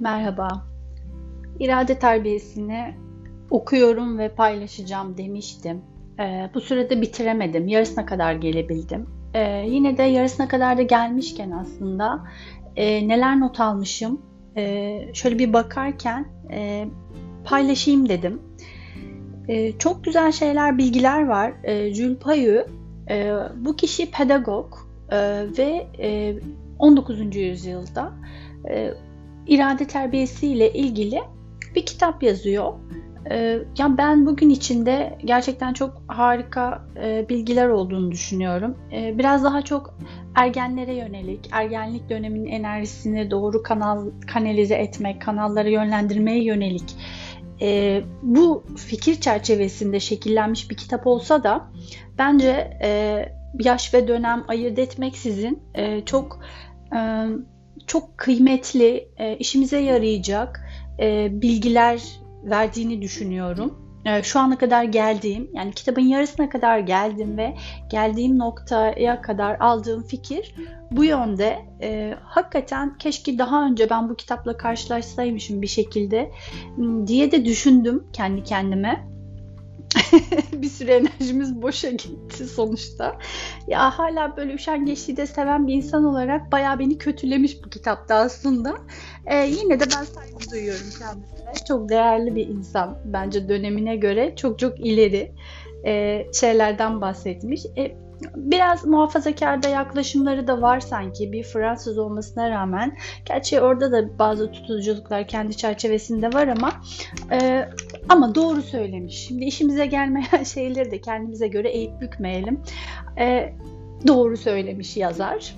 Merhaba. İrade terbiyesini okuyorum ve paylaşacağım demiştim. Ee, bu sürede bitiremedim. Yarısına kadar gelebildim. Ee, yine de yarısına kadar da gelmişken aslında e, neler not almışım e, şöyle bir bakarken e, paylaşayım dedim. E, çok güzel şeyler, bilgiler var. E, Jules Payu, e, bu kişi pedagog e, ve e, 19. yüzyılda e, irade terbiyesi ile ilgili bir kitap yazıyor. Ee, ya ben bugün içinde gerçekten çok harika e, bilgiler olduğunu düşünüyorum. Ee, biraz daha çok ergenlere yönelik, ergenlik döneminin enerjisini doğru kanal kanalize etmek, kanallara yönlendirmeye yönelik e, bu fikir çerçevesinde şekillenmiş bir kitap olsa da bence e, yaş ve dönem ayırt etmeksizin e, çok e, çok kıymetli, e, işimize yarayacak e, bilgiler verdiğini düşünüyorum. E, şu ana kadar geldiğim, yani kitabın yarısına kadar geldim ve geldiğim noktaya kadar aldığım fikir bu yönde. E, hakikaten keşke daha önce ben bu kitapla karşılaşsaymışım bir şekilde diye de düşündüm kendi kendime. bir süre enerjimiz boşa gitti sonuçta. Ya hala böyle üşengeçliği de seven bir insan olarak bayağı beni kötülemiş bu kitapta aslında. Ee, yine de ben saygı duyuyorum kendisine. Çok değerli bir insan bence dönemine göre çok çok ileri e, şeylerden bahsetmiş. E, biraz muhafazakar da yaklaşımları da var sanki bir Fransız olmasına rağmen. Gerçi orada da bazı tutuculuklar kendi çerçevesinde var ama e, ama doğru söylemiş. Şimdi işimize gelmeyen şeyleri de kendimize göre eğip bükmeyelim. E, doğru söylemiş yazar.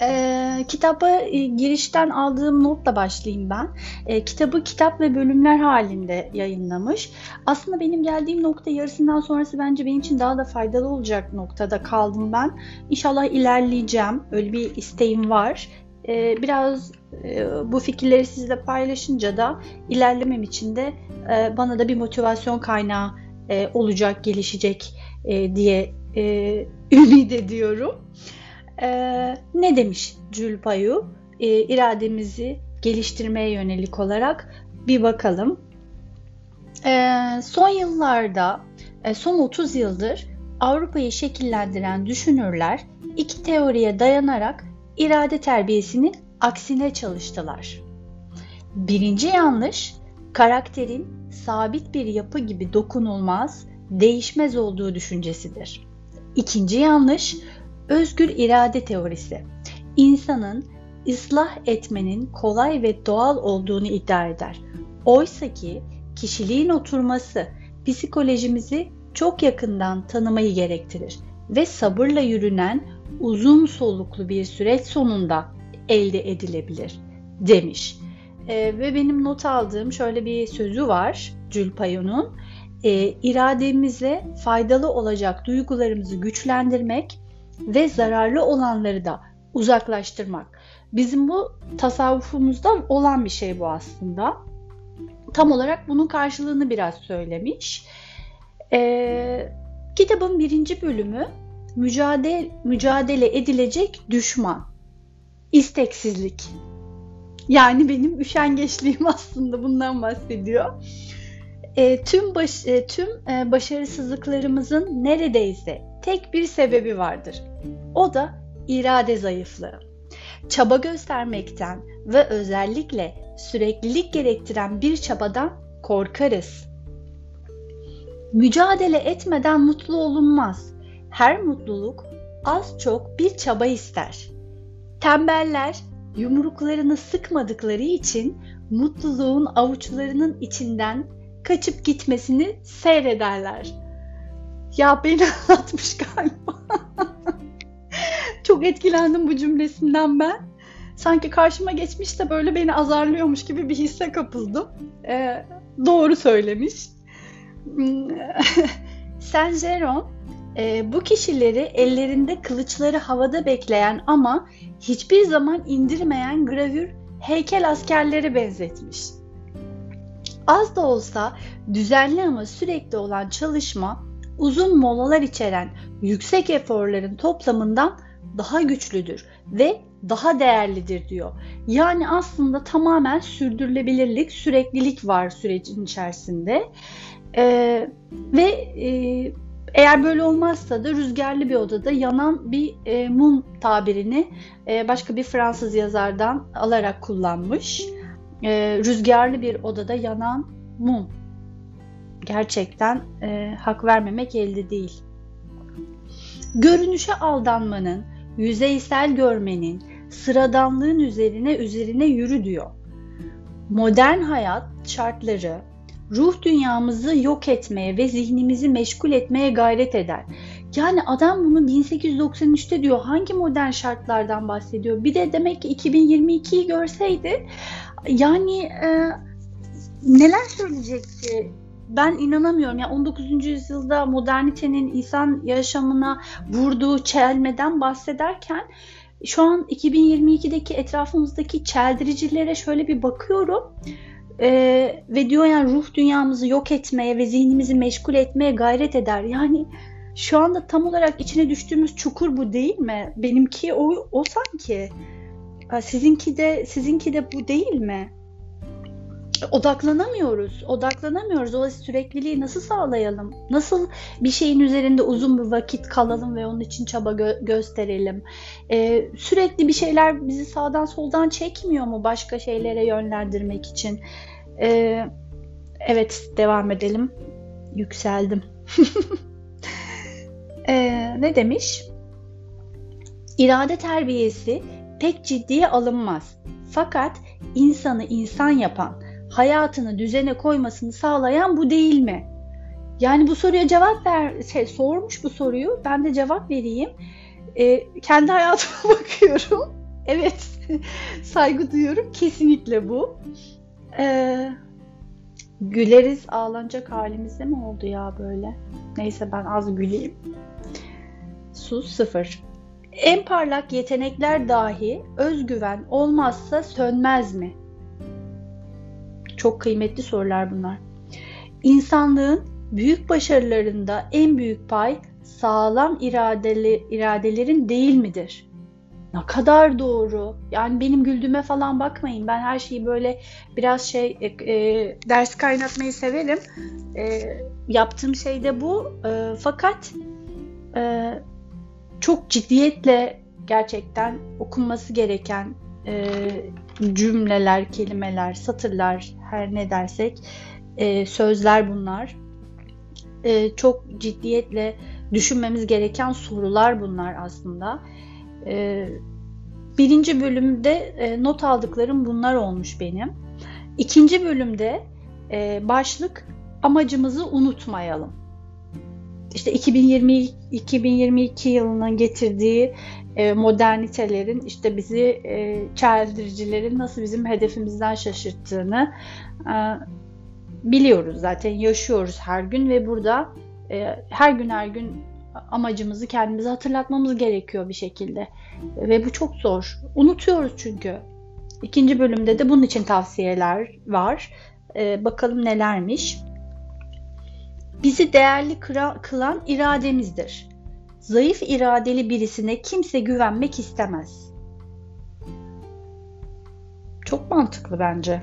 E, kitaba e, girişten aldığım notla başlayayım ben. E, kitabı kitap ve bölümler halinde yayınlamış. Aslında benim geldiğim nokta yarısından sonrası bence benim için daha da faydalı olacak noktada kaldım ben. İnşallah ilerleyeceğim. Öyle bir isteğim var. E, biraz e, bu fikirleri sizle paylaşınca da ilerlemem için de e, bana da bir motivasyon kaynağı e, olacak, gelişecek e, diye e, ümit ediyorum. E, ne demiş Jules Payu? E, irademizi geliştirmeye yönelik olarak bir bakalım. E, son yıllarda, e, son 30 yıldır Avrupa'yı şekillendiren düşünürler iki teoriye dayanarak irade terbiyesini aksine çalıştılar. Birinci yanlış, karakterin sabit bir yapı gibi dokunulmaz, değişmez olduğu düşüncesidir. İkinci yanlış, özgür irade teorisi. İnsanın ıslah etmenin kolay ve doğal olduğunu iddia eder. Oysa ki kişiliğin oturması psikolojimizi çok yakından tanımayı gerektirir ve sabırla yürünen uzun soluklu bir süreç sonunda elde edilebilir demiş. E, ve benim not aldığım şöyle bir sözü var Jules Payon'un. E, irademize faydalı olacak duygularımızı güçlendirmek ve zararlı olanları da uzaklaştırmak. Bizim bu tasavvufumuzda olan bir şey bu aslında. Tam olarak bunun karşılığını biraz söylemiş. E, kitabın birinci bölümü mücadele, mücadele edilecek düşman, isteksizlik. Yani benim üşengeçliğim aslında bundan bahsediyor. E, tüm baş, e, tüm başarısızlıklarımızın neredeyse tek bir sebebi vardır. O da irade zayıflığı. Çaba göstermekten ve özellikle süreklilik gerektiren bir çabadan korkarız. Mücadele etmeden mutlu olunmaz. Her mutluluk az çok bir çaba ister. Tembeller yumruklarını sıkmadıkları için mutluluğun avuçlarının içinden kaçıp gitmesini seyrederler. Ya beni anlatmış galiba. Çok etkilendim bu cümlesinden ben. Sanki karşıma geçmiş de böyle beni azarlıyormuş gibi bir hisse kapıldım. Ee, doğru söylemiş. Saint Jeron e, bu kişileri ellerinde kılıçları havada bekleyen ama hiçbir zaman indirmeyen gravür heykel askerleri benzetmiş. Az da olsa düzenli ama sürekli olan çalışma uzun molalar içeren yüksek eforların toplamından daha güçlüdür ve daha değerlidir diyor. Yani aslında tamamen sürdürülebilirlik, süreklilik var sürecin içerisinde. Ee, ve e, eğer böyle olmazsa da rüzgarlı bir odada yanan bir e, mum tabirini e, başka bir Fransız yazardan alarak kullanmış. E, rüzgarlı bir odada yanan mum. Gerçekten e, hak vermemek elde değil. Görünüşe aldanmanın, yüzeysel görmenin, sıradanlığın üzerine üzerine yürü diyor. Modern hayat şartları ruh dünyamızı yok etmeye ve zihnimizi meşgul etmeye gayret eder. Yani adam bunu 1893'te diyor. Hangi modern şartlardan bahsediyor? Bir de demek ki 2022'yi görseydi yani e, neler söyleyecekti? Ben inanamıyorum. Yani 19. yüzyılda modernitenin insan yaşamına vurduğu çelmeden bahsederken şu an 2022'deki etrafımızdaki çeldiricilere şöyle bir bakıyorum. Ee, ve diyor yani ruh dünyamızı yok etmeye ve zihnimizi meşgul etmeye gayret eder. Yani şu anda tam olarak içine düştüğümüz çukur bu değil mi? Benimki o, o sanki. Sizinki de sizinki de bu değil mi? Odaklanamıyoruz. Odaklanamıyoruz. O sürekliliği nasıl sağlayalım? Nasıl bir şeyin üzerinde uzun bir vakit kalalım ve onun için çaba gö- gösterelim? Ee, sürekli bir şeyler bizi sağdan soldan çekmiyor mu başka şeylere yönlendirmek için? Ee, evet, devam edelim. Yükseldim. ee, ne demiş? İrade terbiyesi pek ciddiye alınmaz. Fakat insanı insan yapan, hayatını düzene koymasını sağlayan bu değil mi? Yani bu soruya cevap ver, şey, sormuş bu soruyu. Ben de cevap vereyim. Ee, kendi hayatıma bakıyorum. Evet, saygı duyuyorum. Kesinlikle bu. Ee, güleriz ağlanacak halimizde mi oldu ya böyle? Neyse ben az güleyim. Sus sıfır. En parlak yetenekler dahi özgüven olmazsa sönmez mi? Çok kıymetli sorular bunlar. İnsanlığın büyük başarılarında en büyük pay sağlam iradeli iradelerin değil midir? Ne kadar doğru. Yani benim güldüğüme falan bakmayın. Ben her şeyi böyle biraz şey e, e, ders kaynatmayı severim. E, yaptığım şey de bu. E, fakat e, çok ciddiyetle gerçekten okunması gereken e, cümleler, kelimeler, satırlar her ne dersek e, sözler bunlar. E, çok ciddiyetle düşünmemiz gereken sorular bunlar aslında. E, birinci bölümde e, not aldıklarım bunlar olmuş benim. İkinci bölümde e, başlık amacımızı unutmayalım. İşte 2020 2022 yılının getirdiği e, modernitelerin işte bizi e, çeldiricilerin nasıl bizim hedefimizden şaşırttığını e, biliyoruz zaten yaşıyoruz her gün ve burada e, her gün her gün amacımızı kendimize hatırlatmamız gerekiyor bir şekilde. Ve bu çok zor. Unutuyoruz çünkü. İkinci bölümde de bunun için tavsiyeler var. Bakalım nelermiş bizi değerli kılan irademizdir Zayıf iradeli birisine kimse güvenmek istemez. Çok mantıklı bence.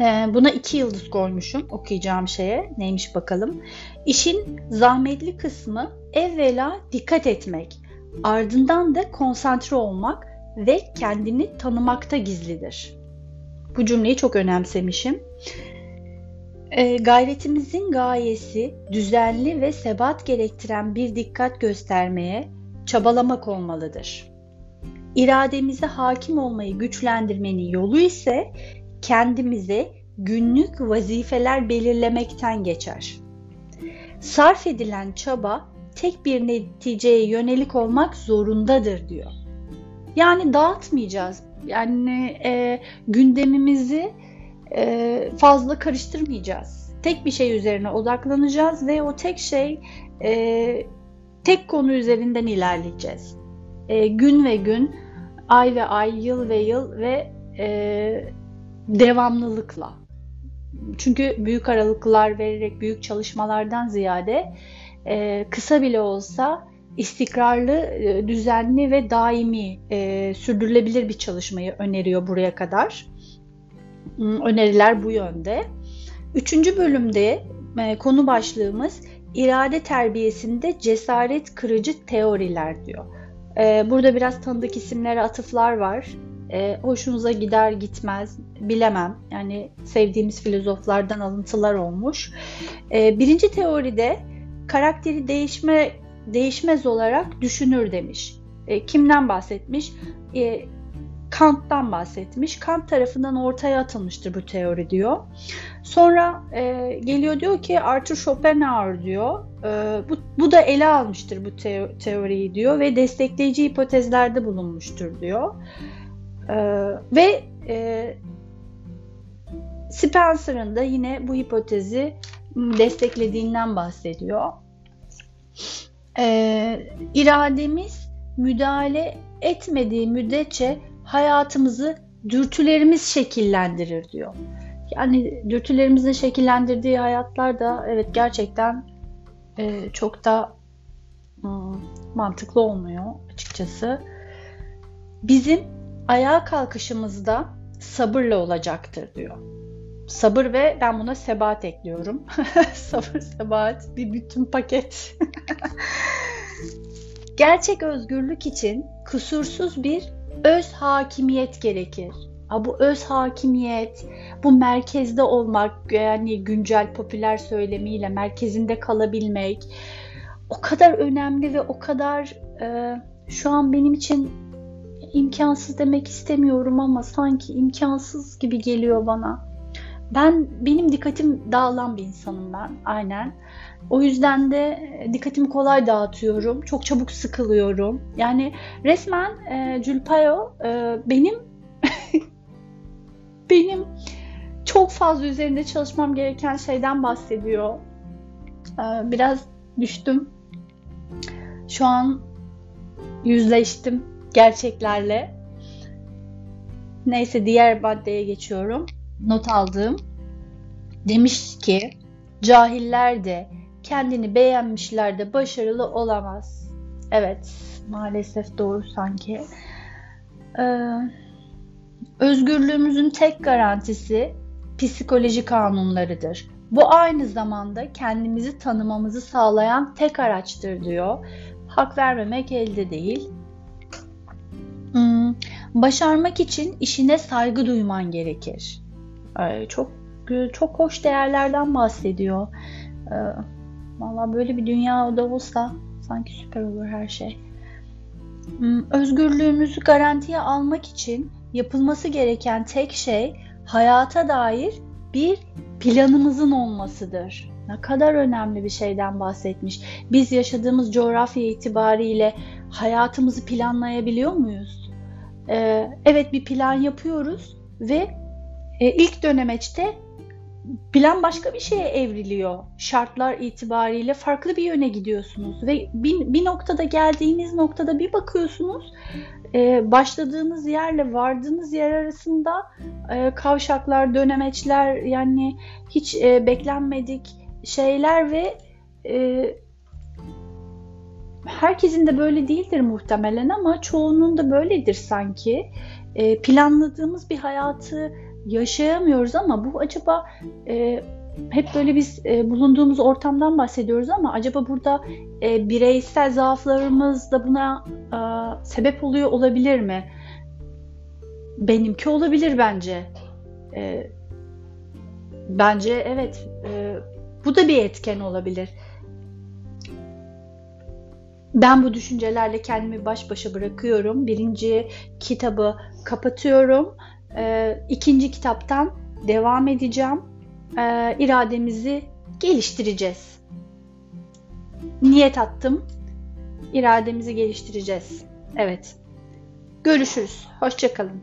Ee, buna iki yıldız koymuşum okuyacağım şeye. Neymiş bakalım. İşin zahmetli kısmı evvela dikkat etmek, ardından da konsantre olmak ve kendini tanımakta gizlidir. Bu cümleyi çok önemsemişim. E, gayretimizin gayesi düzenli ve sebat gerektiren bir dikkat göstermeye çabalamak olmalıdır. İrademize hakim olmayı güçlendirmenin yolu ise kendimize günlük vazifeler belirlemekten geçer. Sarf edilen çaba tek bir neticeye yönelik olmak zorundadır diyor. Yani dağıtmayacağız. Yani e, gündemimizi e, fazla karıştırmayacağız. Tek bir şey üzerine odaklanacağız ve o tek şey e, tek konu üzerinden ilerleyeceğiz. E, gün ve gün, ay ve ay, yıl ve yıl ve devamlılıkla. Çünkü büyük aralıklar vererek büyük çalışmalardan ziyade kısa bile olsa istikrarlı, düzenli ve daimi sürdürülebilir bir çalışmayı öneriyor buraya kadar. Öneriler bu yönde. Üçüncü bölümde e, konu başlığımız irade terbiyesinde cesaret kırıcı teoriler diyor. E, burada biraz tanıdık isimlere atıflar var. E, hoşunuza gider gitmez bilemem. Yani sevdiğimiz filozoflardan alıntılar olmuş. Birinci teoride karakteri değişme değişmez olarak düşünür demiş. Kimden bahsetmiş? Kant'tan bahsetmiş. Kant tarafından ortaya atılmıştır bu teori diyor. Sonra e, geliyor diyor ki Arthur Schopenhauer diyor. E, bu, bu da ele almıştır bu te- teoriyi diyor ve destekleyici hipotezlerde bulunmuştur diyor. E, ve e, Spencer'ın da yine bu hipotezi desteklediğinden bahsediyor. E, irademiz müdahale etmediği müddetçe hayatımızı dürtülerimiz şekillendirir diyor. Yani dürtülerimizin şekillendirdiği hayatlar da evet gerçekten e, çok da hmm, mantıklı olmuyor açıkçası. Bizim ayağa kalkışımızda sabırla olacaktır diyor. Sabır ve ben buna sebat ekliyorum. Sabır, sebat bir bütün paket. Gerçek özgürlük için kusursuz bir öz hakimiyet gerekir. Ha, bu öz hakimiyet, bu merkezde olmak yani güncel popüler söylemiyle merkezinde kalabilmek o kadar önemli ve o kadar e, şu an benim için imkansız demek istemiyorum ama sanki imkansız gibi geliyor bana. Ben benim dikkatim dağılan bir insanım ben aynen. O yüzden de dikkatimi kolay dağıtıyorum. Çok çabuk sıkılıyorum. Yani resmen e, Julpayo e, benim benim çok fazla üzerinde çalışmam gereken şeyden bahsediyor. E, biraz düştüm. Şu an yüzleştim gerçeklerle. Neyse diğer maddeye geçiyorum. Not aldığım. Demiş ki cahiller de kendini beğenmişler de başarılı olamaz. Evet, maalesef doğru sanki. Ee, özgürlüğümüzün tek garantisi psikoloji kanunlarıdır. Bu aynı zamanda kendimizi tanımamızı sağlayan tek araçtır diyor. Hak vermemek elde değil. Hmm, başarmak için işine saygı duyman gerekir. Çok çok hoş değerlerden bahsediyor. Ee, Valla böyle bir dünyada olsa sanki süper olur her şey. Hmm, özgürlüğümüzü garantiye almak için yapılması gereken tek şey hayata dair bir planımızın olmasıdır. Ne kadar önemli bir şeyden bahsetmiş. Biz yaşadığımız coğrafya itibariyle hayatımızı planlayabiliyor muyuz? Ee, evet bir plan yapıyoruz ve e, ilk dönemeçte plan başka bir şeye evriliyor. Şartlar itibariyle farklı bir yöne gidiyorsunuz ve bir, bir noktada geldiğiniz noktada bir bakıyorsunuz e, başladığınız yerle vardığınız yer arasında e, kavşaklar, dönemeçler yani hiç e, beklenmedik şeyler ve e, herkesin de böyle değildir muhtemelen ama çoğunun da böyledir sanki. E, planladığımız bir hayatı yaşayamıyoruz ama bu acaba e, hep böyle biz e, bulunduğumuz ortamdan bahsediyoruz ama acaba burada e, bireysel zaaflarımız da buna e, sebep oluyor olabilir mi? Benimki olabilir bence. E, bence evet. E, bu da bir etken olabilir. Ben bu düşüncelerle kendimi baş başa bırakıyorum. Birinci kitabı kapatıyorum e, ikinci kitaptan devam edeceğim. E, irademizi geliştireceğiz. Niyet attım. İrademizi geliştireceğiz. Evet. Görüşürüz. Hoşçakalın.